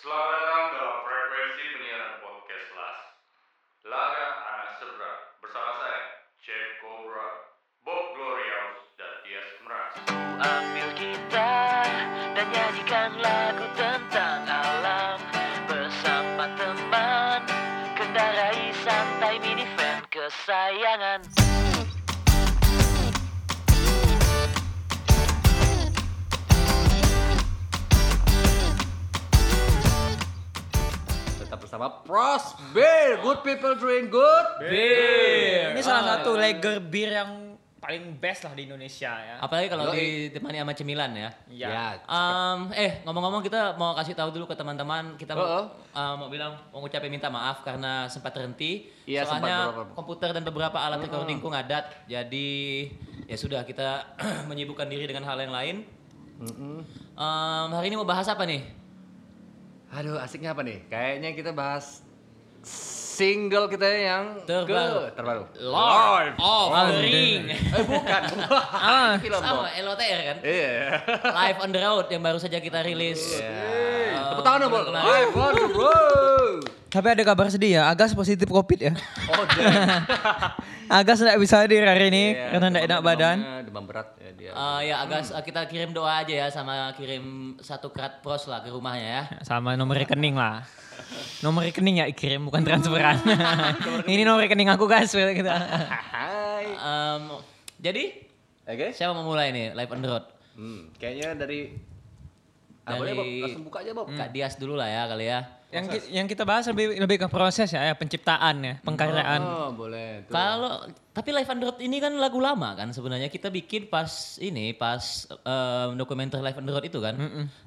Selamat datang dalam frekuensi penyiaran podcast Las. Laga Anak Sebra bersama saya, Chef Cobra, Bob Glorious, dan Tias Meras. Ambil gitar dan nyanyikan lagu tentang alam Bersama teman Kendarai santai minivan kesayangan bersama Pros Beer, good people drink good. Bir. Ini salah satu lager bir yang paling best lah di Indonesia ya. Apalagi kalau Yoi. ditemani sama cemilan ya. Iya. Ya. Em, eh ngomong-ngomong kita mau kasih tahu dulu ke teman-teman kita mau, Oh, oh. eh, mau bilang mau ngucapin minta maaf karena sempat terhenti Iya, sempat soalnya beberapa- komputer dan beberapa alat recordingku ngadat jadi ya sudah kita menyibukkan diri dengan hal yang lain. Em, hari ini mau bahas apa nih? Aduh, asiknya apa nih? Kayaknya kita bahas single kita yang Terbaru. ke- terbaru. Lord of the Oh, Ring. Eh bukan. Ah, Film Sama. LOTR kan? Iya. Live on the road yang baru saja kita rilis. Iya. Tepuk tangan dong, Live on the road. Tapi ada kabar sedih ya, Agas positif covid ya. Oh. Agas tidak bisa hadir hari ini Iya, karena tidak enak badan. Demam berat ya dia. Eh, ya agak kita kirim doa aja ya sama kirim satu krat pros lah ke rumahnya ya. Sama nomor rekening lah. Nomor rekening ya kirim bukan transferan. ini nomor rekening aku guys. Gitu. Hai. Em, jadi Oke. siapa mau mulai nih live on the road? Hmm, kayaknya dari Ah, boleh, Dari- Bob? Langsung buka aja, Bob. Kak Dias dulu lah ya kali ya. Yang ki- yang kita bahas lebih lebih ke proses ya, ya penciptaan ya, pengkaryaan. Oh, boleh. Tuh. Kalau tapi live the road ini kan lagu lama kan sebenarnya kita bikin pas ini pas em, dokumenter live the road itu kan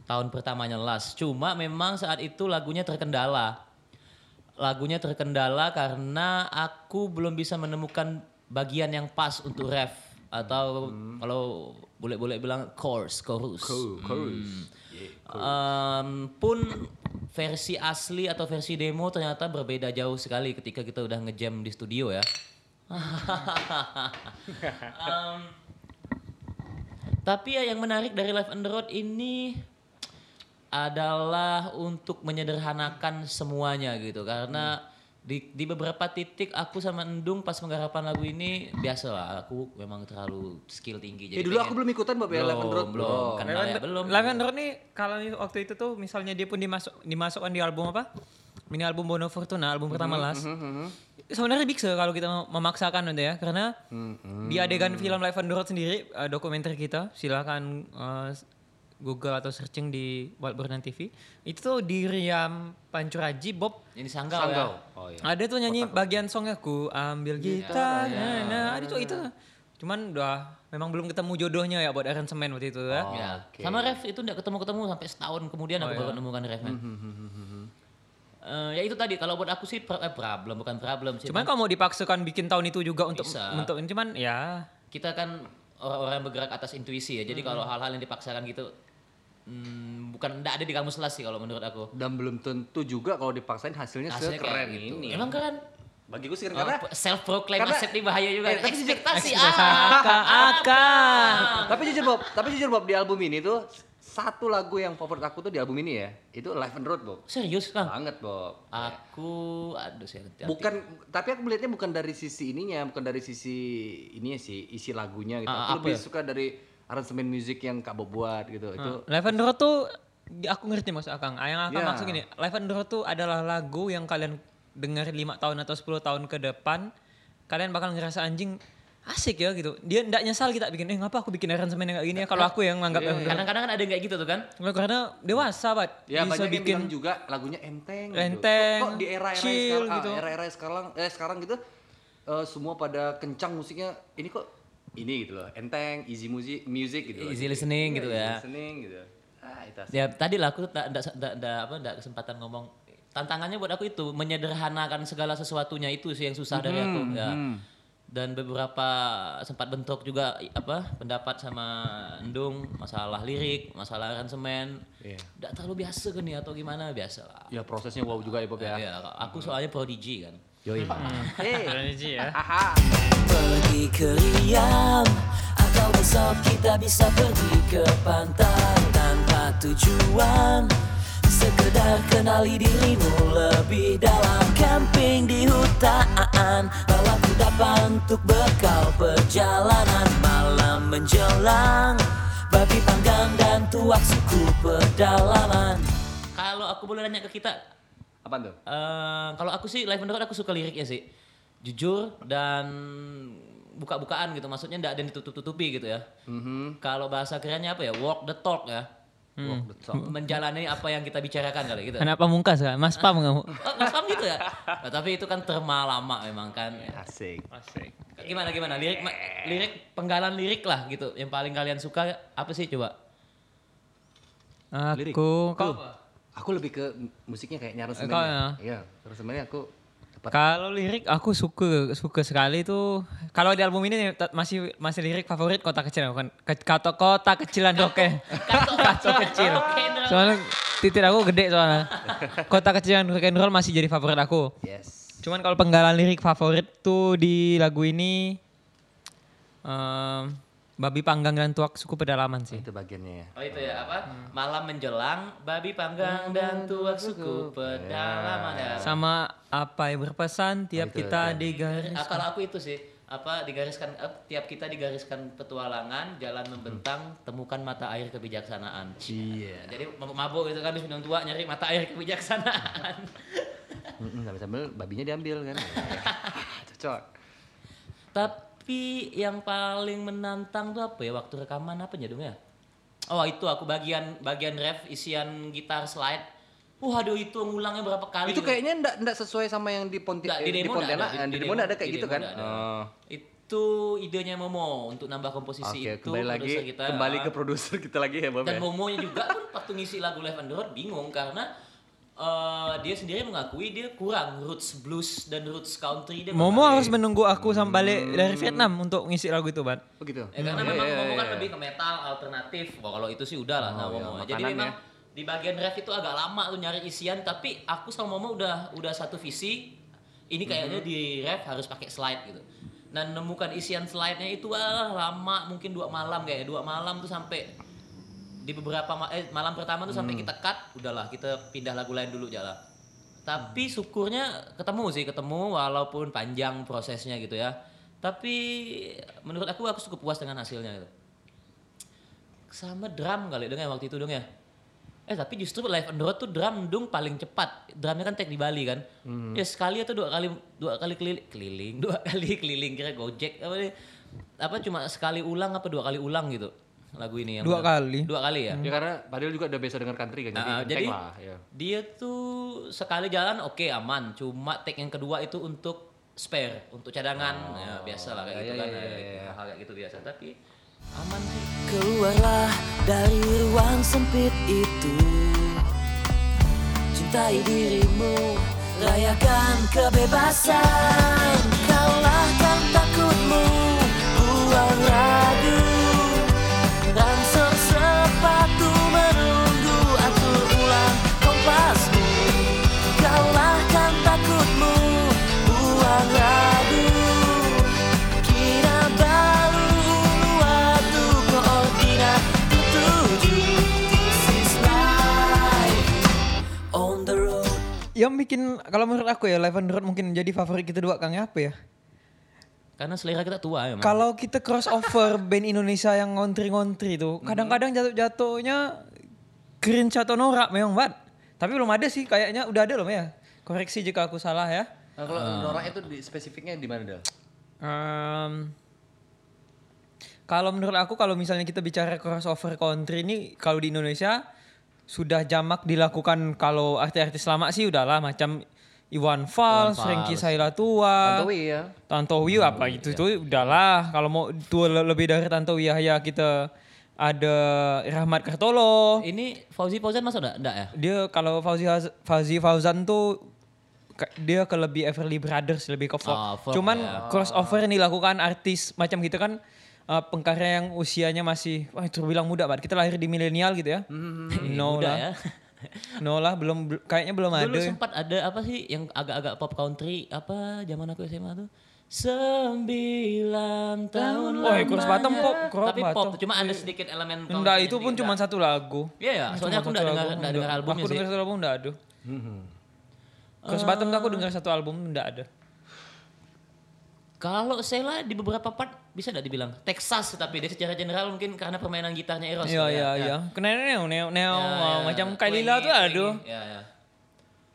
tahun pertamanya Las. Cuma memang saat itu lagunya terkendala. Lagunya terkendala karena aku belum bisa menemukan bagian yang pas untuk ref atau kalau boleh-boleh bilang chorus, chorus. Chorus. Yeah, cool. Em, pun versi asli atau versi demo ternyata berbeda jauh sekali ketika kita udah ngejam di studio ya. Em, tapi ya yang menarik dari Live on the Road ini adalah untuk menyederhanakan semuanya gitu karena di, di beberapa titik aku sama Endung pas penggarapan lagu ini biasa lah aku memang terlalu skill tinggi Eh dulu aku belum ikutan ya belum the Road. belum Belum. kenal ya belum the Road nih kalau waktu itu tuh misalnya dia pun dimasuk dimasukkan di album apa? Mini album Bono Fortuna, album pertama Las. Sebenarnya bisa kalau kita memaksakan nanti ya, karena di adegan film the Road sendiri eh, dokumenter kita, silakan eh, Google atau searching di Burnan TV. Itu tuh di Riam Pancuraji Bob ini sanggau, Sanggau. ya Oh iya. ada tuh nyanyi bagian songnya ku ambil gitar, nah, nah, ada tuh itu. Cuman udah memang belum ketemu jodohnya ya buat aransemen waktu itu ya. Ya. Oke. Sama ref itu nggak ketemu-ketemu sampai setahun kemudian aku baru nemukan ref man. Eh, ya itu tadi kalau buat aku sih pro- eh, problem bukan problem sih. Cuman kalau mau dipaksakan bikin tahun itu juga untuk Bisa. untuk cuman ya kita kan orang-orang yang bergerak atas intuisi ya. Jadi kalau hal-hal yang dipaksakan gitu hmm, bukan enggak ada di kamus las sih kalau menurut aku. Dan belum tentu juga kalau dipaksain hasilnya, Hasilnya sekeren gitu. ini. Emang keren? Bagi gue sih keren Oh, karena self proclaim karena- aset ini bahaya juga. Eh, tapi Ekspektasi aka aka. tapi jujur Bob, tapi jujur Bob di album ini tuh satu lagu yang favorit aku tuh di album ini ya, itu Live on the Road Bob. Serius Kang? Banget Bob. Aku aduh saya hati-hati. Bukan, tapi aku melihatnya bukan dari sisi ininya, bukan dari sisi ini sih, isi lagunya gitu. Ah, aku lebih ya? suka dari aransemen musik yang Kak Bob buat gitu. Itu Live on the Road tuh aku ngerti maksud Akang. Ah, Yang Akang Ya. maksud gini, Live on the Road tuh adalah lagu yang kalian dengar lima tahun atau 10 tahun ke depan, kalian bakal ngerasa anjing asik ya gitu. Dia ndak nyesal kita bikin, eh ngapa aku bikin aransemen yang kayak gini ya kalau aku yang menganggap Live on the Road. Kadang-kadang kan ada yang kayak gitu tuh kan? Karena dewasa banget. Ya bisa banyak yang bikin bilang juga lagunya enteng. gitu. Enteng, Kok, kok di era-era sekarang, gitu. ah, era-era sekarang, eh sekarang gitu, eh, semua pada kencang musiknya. Ini kok ini gitu loh, enteng, easy music, music gitu. loh. Easy listening gitu easy ya. Listening gitu. Ah itu asik. Ya tadi lah aku tak apa ndak kesempatan ngomong. Tantangannya buat aku itu menyederhanakan segala sesuatunya itu sih yang susah dari aku ya. Dan beberapa sempat bentrok juga apa pendapat sama Endung masalah lirik, masalah aransemen. Iya. Ndak terlalu biasa kan ya atau gimana biasa lah. Ya prosesnya wow juga ya Bob ya. Ya, aku soalnya prodigy kan. Yoi. Eh, Energi ya. aha. Pergi ke Riam Atau besok kita bisa pergi ke pantai Tanpa tujuan Sekedar kenali dirimu lebih dalam Camping di hutan Bawa kudapan untuk bekal perjalanan Malam menjelang Babi panggang dan tuak suku pedalaman Kalau aku boleh nanya ke kita, Apa tuh? eh, kalau aku sih live on the road aku suka liriknya sih. Jujur dan buka-bukaan gitu. Maksudnya enggak ada yang ditutup-tutupi gitu ya. Kalau bahasa kerennya apa ya? Walk the talk ya. The talk. Menjalani apa yang kita bicarakan kali gitu. Kenapa mungkas kan? Mas Pam kamu? Oh, Mas Pam gitu ya? Nah, tapi itu kan terma lama memang kan. Asik. Gimana gimana lirik lirik penggalan lirik lah gitu. Yang paling kalian suka apa sih coba? Lirik. Aku kau Aku, aku lebih ke musiknya kayak nyara Kau semennya. Iya, terus semennya aku Kalau lirik aku suka suka sekali tuh. Kalau di album ini masih masih lirik favorit kota kecil bukan ke- kata kota kecilan roke. kata kecil. Soalnya titik aku gede soalnya. Kota kecilan rock and roll masih jadi favorit aku. yes. Cuman kalau penggalan lirik favorit tuh di lagu ini em, babi panggang dan tuak suku pedalaman sih. Itu bagiannya ya. Oh itu ya apa? Malam menjelang, babi panggang dan tuak suku pedalaman ya. Sama apa yang berpesan tiap itu, kita di garis. Ah, kalau aku itu sih apa digariskan eh, tiap kita digariskan petualangan jalan membentang temukan mata air kebijaksanaan. Iya. Jadi mabuk gitu kan habis minum tua nyari mata air kebijaksanaan. Mm-mm, Sambil-sambil babinya diambil kan. Cocok. Tapi yang paling menantang tuh apa ya waktu rekaman apa ya dong ya? Oh itu aku bagian bagian ref isian gitar slide. Waduh itu ngulangnya berapa kali? Itu kayaknya enggak enggak sesuai sama yang di Ponti Nggak, di eh, di Pontianak. ada, eh, Di demo nggak ada kayak di gitu kan? Oh. Itu idenya Momo untuk nambah komposisi Oke, itu. kembali lagi kita, kembali ke produser kita lagi ya, Bob Dan ya. Momonya juga pun waktu ngisi lagu Live on the Road bingung karena eh, dia sendiri mengakui dia kurang roots blues dan roots country dia. Momo harus menunggu aku sampai balik dari Vietnam untuk ngisi lagu itu, Ban. Oh gitu. Ya, karena Iya, memang iya, Momo kan iya. lebih ke metal alternatif. Wah, kalau itu sih udah lah sama Oh, iya, Momo. Jadi memang ya. di bagian ref itu agak lama tuh nyari isian tapi aku sama Momo udah udah satu visi. Ini kayaknya Mhm. di ref harus pakai slide gitu. Dan nemukan isian slide-nya itu wah lama mungkin dua malam kayak dua malam tuh sampai di beberapa ma- eh, malam pertama tuh Hmm. sampai kita cut udahlah kita pindah lagu lain dulu jalan. Tapi syukurnya ketemu sih ketemu walaupun panjang prosesnya gitu ya. Tapi menurut aku aku cukup puas dengan hasilnya gitu. Sama drum kali dong ya waktu itu dong ya. Eh tapi justru live on the road tuh drum dong paling cepat. Drumnya kan take di Bali kan. Hmm. Ya sekali atau dua kali dua kali keliling, keliling dua kali keliling kira gojek apa nih? Apa cuma sekali ulang apa dua kali ulang gitu lagu ini yang Dua kali. dua kali ya. Ya karena Padil juga udah biasa dengar country kan, jadi, Nah, enteng jadi lah. Ya. dia tuh sekali jalan oke aman, cuma take yang kedua itu untuk spare, untuk cadangan, ya biasa lah kayak ya, gitu ya, kan, ya, ya, ya, ya. hal kayak gitu biasa. Tapi aman sih. Keluarlah dari ruang sempit itu Cintai dirimu Rayakan kebebasan bikin kalau menurut aku ya Live on the Road mungkin menjadi favorit kita dua Kang ya apa ya? Karena selera kita tua ya. Kalau kita crossover band Indonesia yang ngontri-ngontri itu, kadang-kadang jatuh-jatuhnya cringe atau norak memang banget. Tapi belum ada sih kayaknya udah ada loh ya. Koreksi jika aku salah ya. Nah, kalau norak itu di, spesifiknya di mana, Dal? Em, kalau menurut aku kalau misalnya kita bicara crossover country ini kalau di Indonesia sudah jamak dilakukan kalau artis-artis lama sih udahlah macam Iwan Fals, Frankie Sailatua, Tantowi ya. Tantowi apa itu tuh udahlah kalau mau tua le- lebih dari Tantowi ya kita ada Rahmat Kartolo. ini Fauzi Fauzan masuk enggak? Enggak ya? Dia kalau Fauzi Fauzi Fauzan tuh dia ke lebih Everly Brothers lebih ke folk. Folk, Cuman ya. crossover yang dilakukan artis macam gitu kan uh, pengkarya yang usianya masih wah terbilang muda banget. Kita lahir di milenial gitu ya. no Muda lah. ya. No lah belum bel- kayaknya belum Dulu ada. sempat ada apa sih yang agak-agak pop country apa zaman aku SMA tuh Sembilan tahun Oh, ya, chorus bottom pop, chorus Tapi pop, cuma ada sedikit elemen Enggak, itu pun cuma satu lagu. Iya ya, soalnya aku enggak dengar enggak dengar albumnya Aku sih. dengar satu album enggak ada. Chorus bottom tuh aku dengar satu album enggak ada. Kalau Sheila di beberapa part bisa enggak dibilang Texas tapi dia secara general mungkin karena permainan gitarnya Eros. Iya kali iya ya. iya. Kena neo neo neo Ya, ya, macam ya. Kailila Twingy, tuh ada. twingy. Ya, ya.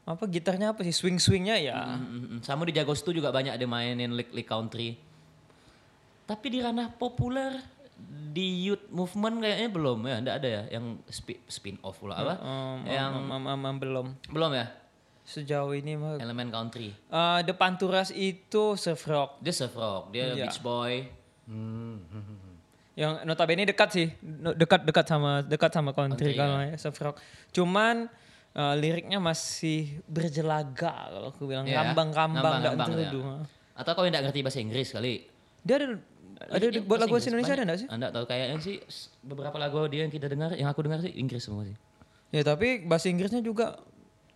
Apa gitarnya apa sih? Swing swingnya ya. Mm, mm, mm. Sama di Jagostu juga banyak dia mainin lick lick country. Tapi di ranah populer di youth movement kayaknya belum ya, enggak ada ya yang spi- spin off pula apa? Um, yang um, um, um, um, belum. belum ya Sejauh ini mah elemen country. Eh, depan turas itu surf rock Dia surf rock, dia Iya. beach boy. yang notabene dekat sih dekat dekat sama dekat sama country Country, kalau ya surf rock cuman eh, liriknya masih berjelaga kalau aku bilang Iya, kambang-kambang nggak ngambang-ngambang, terudu ya. Atau kau yang enggak ngerti bahasa Inggris kali? dia ada ada Liriknya buat bahasa lagu bahasa Indonesia ada enggak sih Anda tahu kayaknya sih beberapa lagu dia yang kita dengar, yang aku dengar sih Inggris semua sih. ya tapi bahasa Inggrisnya juga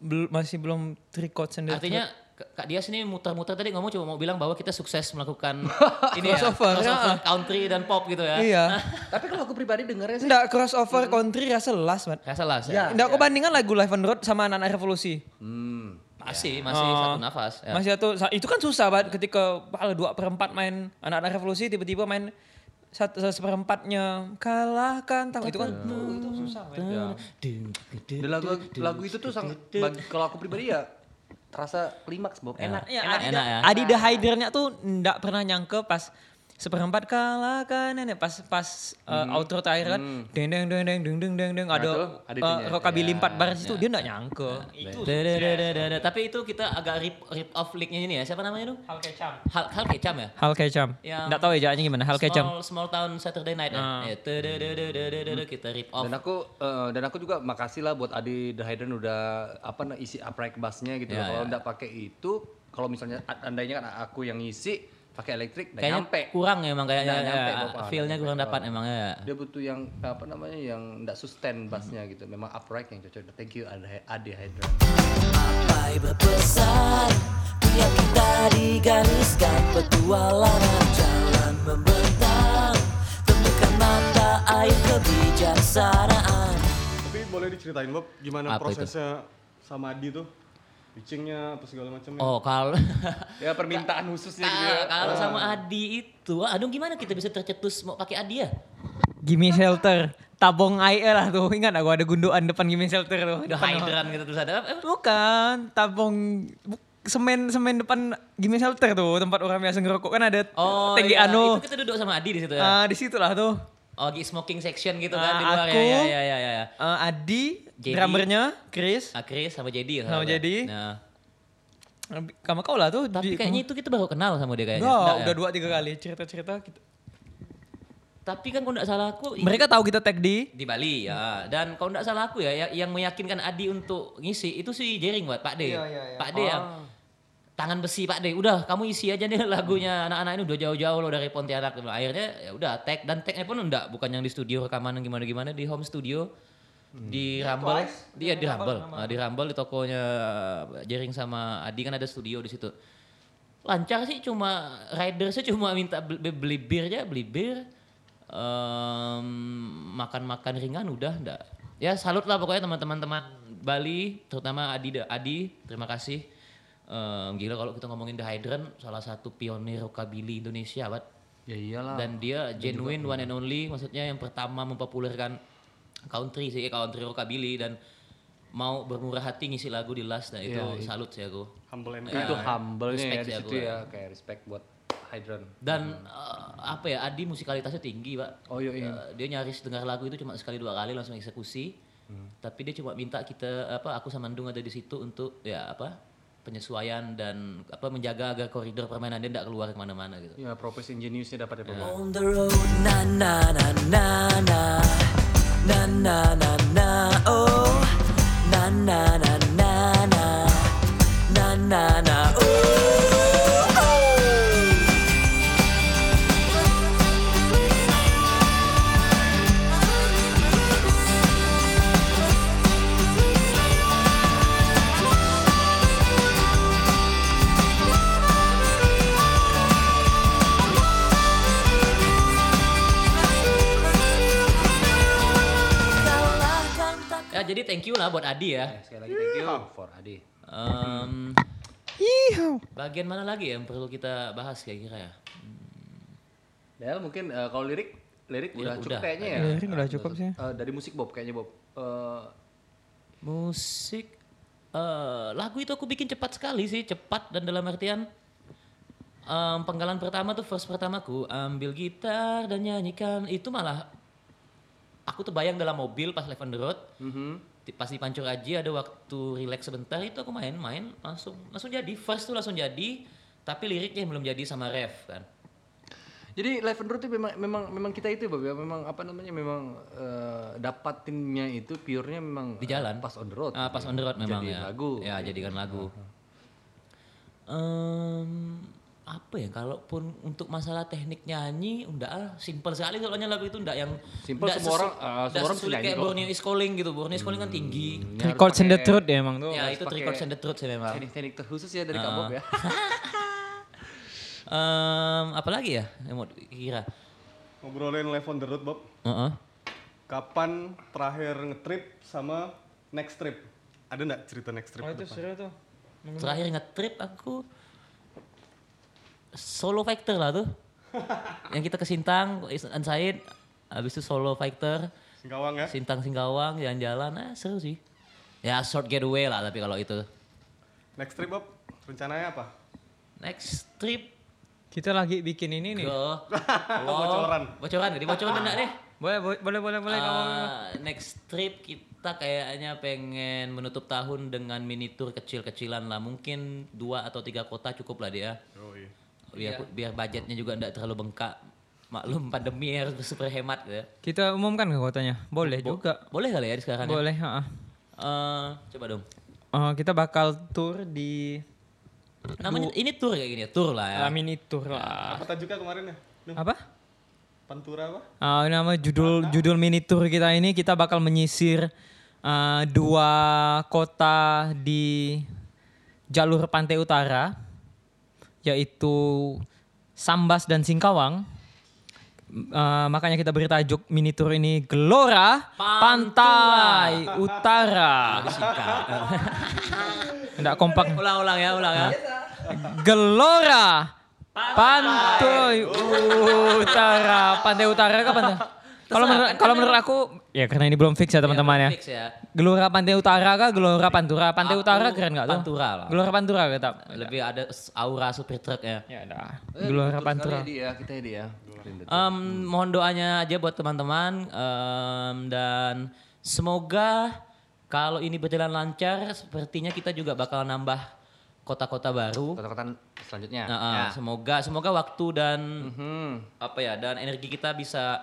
bel- masih belum record sendiri Artinya Kak Dias ini muter-muter tadi ngomong cuma mau bilang bahwa kita sukses melakukan ini ya, Crossover, crossover ya. country dan pop gitu ya. iya Tapi kalau aku pribadi dengarnya sih enggak crossover country rasa las man Gak salah Ya. sih. enggak aku bandingkan lagu Live on Road sama anak-anak revolusi hmm. Masih, masih Oh. satu nafas. Ya. Masih satu, sa- itu kan susah banget ketika hal dua perempat main anak-anak revolusi tiba-tiba main satu seperempatnya kalahkan tahu itu kan tuh, itu susah. Ya. Lagu lagu itu tuh sangat bagi kalau aku pribadi ya terasa klimaks Bob. Enak. Ya, Enak, Adi, enak ya. Adi the Hydernya tuh ndak pernah nyangke pas seperempat kalahkan nenek pas pas uh, outro terakhir kan deng deng deng deng deng deng deng deng Hmm. Nah, ada tuh, uh, rockabilly Ya, empat baris itu dia ndak nyangke itu Dadadadadada. Tapi itu kita agak rip rip off linknya ini ya. Siapa namanya itu? hal kecam Hal Hal Kecam ya? hal kecam Yang ndak tahu ya jalannya gimana hal kecam Small, small Town Saturday Night ya. Ya, kita rip off. Dan aku eh, dan aku juga makasih lah buat Adi The Hidden udah apa nah, isi upright bassnya gitu. Ya, loh. Kalau ya. nggak pakai itu, kalau misalnya andainya kan aku yang ngisi pakai elektrik, nggak Kayaknya nyampe. kurang emang kayaknya nyampe, ya, Bapak. feel-nya kurang dapat emang ya. Dia butuh yang apa namanya yang nggak sustain bassnya gitu. Memang upright yang cocok. Thank you Adi Adi Hydra. Sampai berpesan Biar kita digariskan Petualangan jalan membentang Temukan mata air kebijaksanaan Tapi boleh diceritain Bob gimana Apa itu? prosesnya sama Adi tuh? Pitchingnya apa segala macamnya? Oh kalau Ya permintaan khususnya gitu ya. Kalau sama Adi itu, aduh gimana kita bisa tercetus mau pakai Adi ya? gimme shelter tabong air lah tuh ingat aku ada gunduan depan gimme shelter tuh Depan- hydran gitu terus ada apa? Bukan, tabung bu- semen semen depan gimme shelter tuh tempat orang biasa ngerokok kan ada Oh tangki iya, anu. itu kita duduk sama Adi di situ ya. Ah, di situ lah tuh. Oh, di smoking section gitu kan Ah, di luar aku, ya. Ya ya ya ya. Eh, Adi, JD. drummernya, Chris, Ah, Chris sama Jadi ya. Sama JD. Nah, sama kau lah tuh. tapi di- kayaknya itu kita baru kenal sama dia kayaknya. Enggak, Enggak ya? udah dua tiga kali cerita-cerita. Kita. Tapi kan kalau enggak salah aku Mereka tahu kita tag di. di Bali ya. Dan kalau enggak salah aku ya yang, yang meyakinkan Adi untuk ngisi itu si Jering buat Pak D. Iya, iya, iya. Pak D yang tangan besi Pak D. Udah kamu isi aja nih lagunya anak-anak ini udah jauh-jauh loh dari Pontianak. Akhirnya ya udah tag dan tagnya pun enggak bukan yang di studio rekaman yang gimana-gimana di home studio. Di Rumble, dia di Rumble, Nah, di Rumble di tokonya Jering sama Adi kan ada studio di situ. Lancar sih cuma rider sih cuma minta beli, beli bir aja, beli bir. Makan-makan ringan udah ndak. Ya salut lah pokoknya teman-teman teman Bali, terutama Adi Adi, terima kasih. Em, gila kalau kita ngomongin The Hydrant, salah satu pionir rockabilly Indonesia, Bat. Ya iyalah. Dan dia genuine one and only, maksudnya yang pertama mempopulerkan country sih, country rockabilly dan mau bermurah hati ngisi lagu di last, nah itu Iya, iya. salut sih aku. Humble and itu kind. humble-nya ya respect di sih situ aku ya ya. kayak respect buat Hydran. Dan eh, apa ya, Adi musikalitasnya tinggi, Pak. Oh, iya, iya. Eh, dia nyaris dengar lagu itu cuma sekali dua kali langsung eksekusi. Tapi dia cuma minta kita apa aku sama Ndung ada di situ untuk ya apa penyesuaian dan apa menjaga agar koridor permainan dia tidak keluar ke mana-mana gitu. Ya propose ingeniusnya dapat ya Bob. On the road, na na na na na na na na na oh na na na na na na na na thank you lah buat Adi ya. Eh, sekali lagi thank you for Adi. Em, bagian mana lagi yang perlu kita bahas kira-kira ya? Del mungkin eh, kalau lirik lirik udah cukup udah. kayaknya ya. Lirik udah cukup sih. Eh, dari musik Bob kayaknya Bob. Eh, Musik eh lagu itu aku bikin cepat sekali sih, cepat dan dalam artian em, penggalan pertama tuh first pertamaku ambil gitar dan nyanyikan itu malah aku tuh bayang dalam mobil pas live on the road. Di- Pas di Pancur Aji ada waktu relax sebentar itu aku main-main langsung langsung jadi first tuh langsung jadi tapi liriknya belum jadi sama ref kan. Jadi live and road itu memang memang memang kita itu Bob ya memang apa namanya memang eh, dapatinnya itu purenya memang Di jalan. eh, pas on the road. Ah, pas on the road memang Jadiin ya. lagu. Ya, jadikan lagu. Em, apa ya kalaupun untuk masalah teknik nyanyi udah ah, simple sekali soalnya lagu itu enggak yang nggak semua orang, nggak semua orang nyanyi kayak. Borneo is Calling gitu. Borneo is Calling kan tinggi. Ini harus Records and the truth ya emang tuh. Ya, itu record and the truth sih memang. Teknik-teknik terkhusus ya dari Kak Ah. Bob ya. Em, apa lagi ya yang mau kira? Ngobrolin live on the road, Bob. Heeh. Kapan terakhir ngetrip sama next trip? Ada nggak cerita next trip? Oh itu seru tuh. Terakhir nge-trip aku solo fighter lah tuh. yang kita ke Sintang, Isnan Said, habis itu solo fighter. Singkawang ya? Sintang Singkawang jalan-jalan eh seru sih. Ya short getaway lah tapi kalau itu. Next trip, Bob. Rencananya apa? Next trip Kita lagi bikin ini nih. ke bocoran. Bocoran di bocoran enggak deh. Boleh boleh boleh boleh. Ah, next trip kita kayaknya pengen menutup tahun dengan mini tour kecil-kecilan lah. Mungkin dua atau tiga kota cukup lah dia. Oh iya. Biar, biar budgetnya juga enggak terlalu bengkak. Maklum pandemi harus super hemat ya. Kita umumkan ke kotanya. Boleh juga. Boleh kali ya di sekarang ya? Boleh, heeh. Eh, coba dong. Eh, kita bakal tour di Namanya ini tour kayak gini ya, tour lah ya. ah, mini tour lah. Apa tajuknya kemarin ya? Nuh, Apa? Pantura apa? Ah, nama judul judul mini tour kita ini kita bakal menyisir ah, dua kota di jalur pantai utara yaitu Sambas dan Singkawang. Ah, makanya kita beri tajuk mini tour ini Gelora Pantai Utara. Enggak kompak. Ulang-ulang ya, ulang ya. Gelora Pantai Utara. Pantai Utara pantai. Kalau menurut kalau menurut aku ya karena ini belum fix ya teman-teman ya. Fix ya. Gelora Pantai Utara kah Gelora Pantura? Pantai Utara keren nggak tuh? Pantura lah. Gelora Pantura kata. Lebih ada aura super truck ya. Ya dah. Eh, Gelora Pantura. dia, kita ya dia. Em, mohon doanya aja buat teman-teman em, dan semoga kalau ini berjalan lancar, sepertinya kita juga bakal nambah kota-kota baru. Kota-kota selanjutnya. Nah, eh, Semoga semoga waktu dan Hmm. apa ya dan energi kita bisa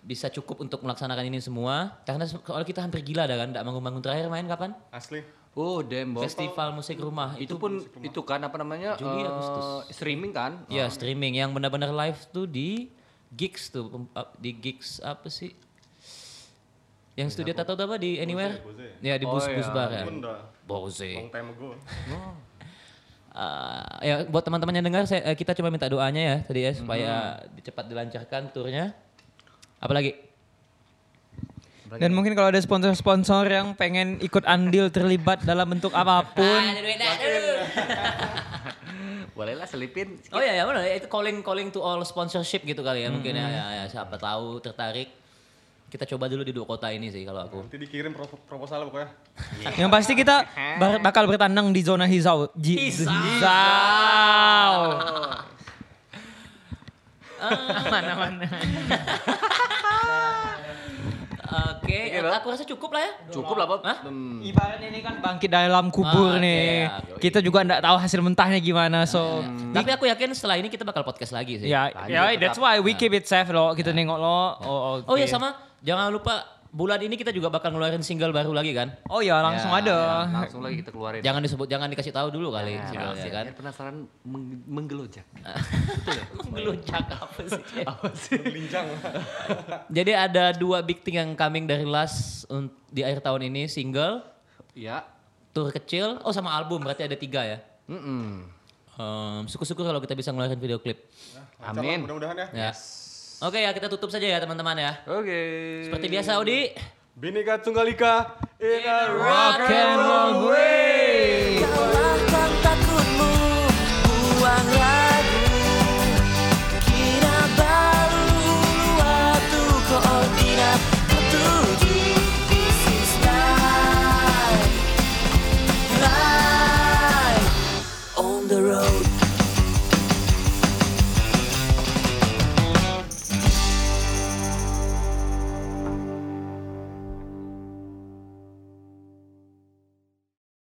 bisa cukup untuk melaksanakan ini semua karena kalau kita hampir gila dah kan, tidak bangun-bangun terakhir main kapan? Asli. Oh, damn, Bob. Festival musik rumah itu pun itu kan apa namanya? Juli, eh, Agustus. streaming kan? Ya streaming yang benar-benar live tuh di gigs tuh up- di gigs apa sih? Yang studio tato apa di anywhere? Boze. Ya di Oh, bus iya. bus bar ya. Pun udah Boze. long time ago. Ah, ya buat teman-teman yang dengar saya eh, kita coba minta doanya ya tadi ya supaya cepat dilancarkan turnya. Apalagi? Dan mungkin kalau ada sponsor-sponsor yang pengen ikut andil terlibat dalam bentuk apa pun, Boleh lah selipin. Oh iya ya benar itu calling calling to all sponsorship gitu kali ya mungkin ya, ya, ya siapa tahu tertarik. Kita coba dulu di dua kota ini sih kalau aku. Nanti dikirim pro- proposal pokoknya. yang pasti kita bar- bakal bertandang di zona hijau. Ji- Hijau. hijau. Mana-mana. Oke, aku rasa cukup lah ya. Cukup lah, Bob. Hah? Hmm. Ibaratnya ini kan bangkit dalam kubur Ah, nih. ya. Kita juga nggak tahu hasil mentahnya gimana. So, Tapi aku yakin setelah ini kita bakal podcast lagi sih. ya, ya tetap. that's why we keep it safe loh. Kita nengok lo. Oh, Oh oke. iya sama, jangan lupa bulan ini kita juga bakal ngeluarin single baru lagi kan. Oh ya langsung Ya, ada. ya, langsung lagi kita keluarin. Jangan disebut, jangan dikasih tahu dulu kali Nah, singlenya biar- kan. penasaran meng- menggelojak. Ngelucak apa sih? Apa sih? Linjang. Jadi ada dua big thing yang coming dari Last di akhir tahun ini, single, Ya. tour kecil, oh sama album berarti ada tiga ya. Mm-mm. Em, syukur-syukur kalau kita bisa ngeluarin video klip. Lah, Amin. Mudah-mudahan ya. Ya. Oke ya kita tutup saja ya teman-teman ya. Oke. Seperti biasa Odi. Bineka Tunggal Ika in a Rock and roll way.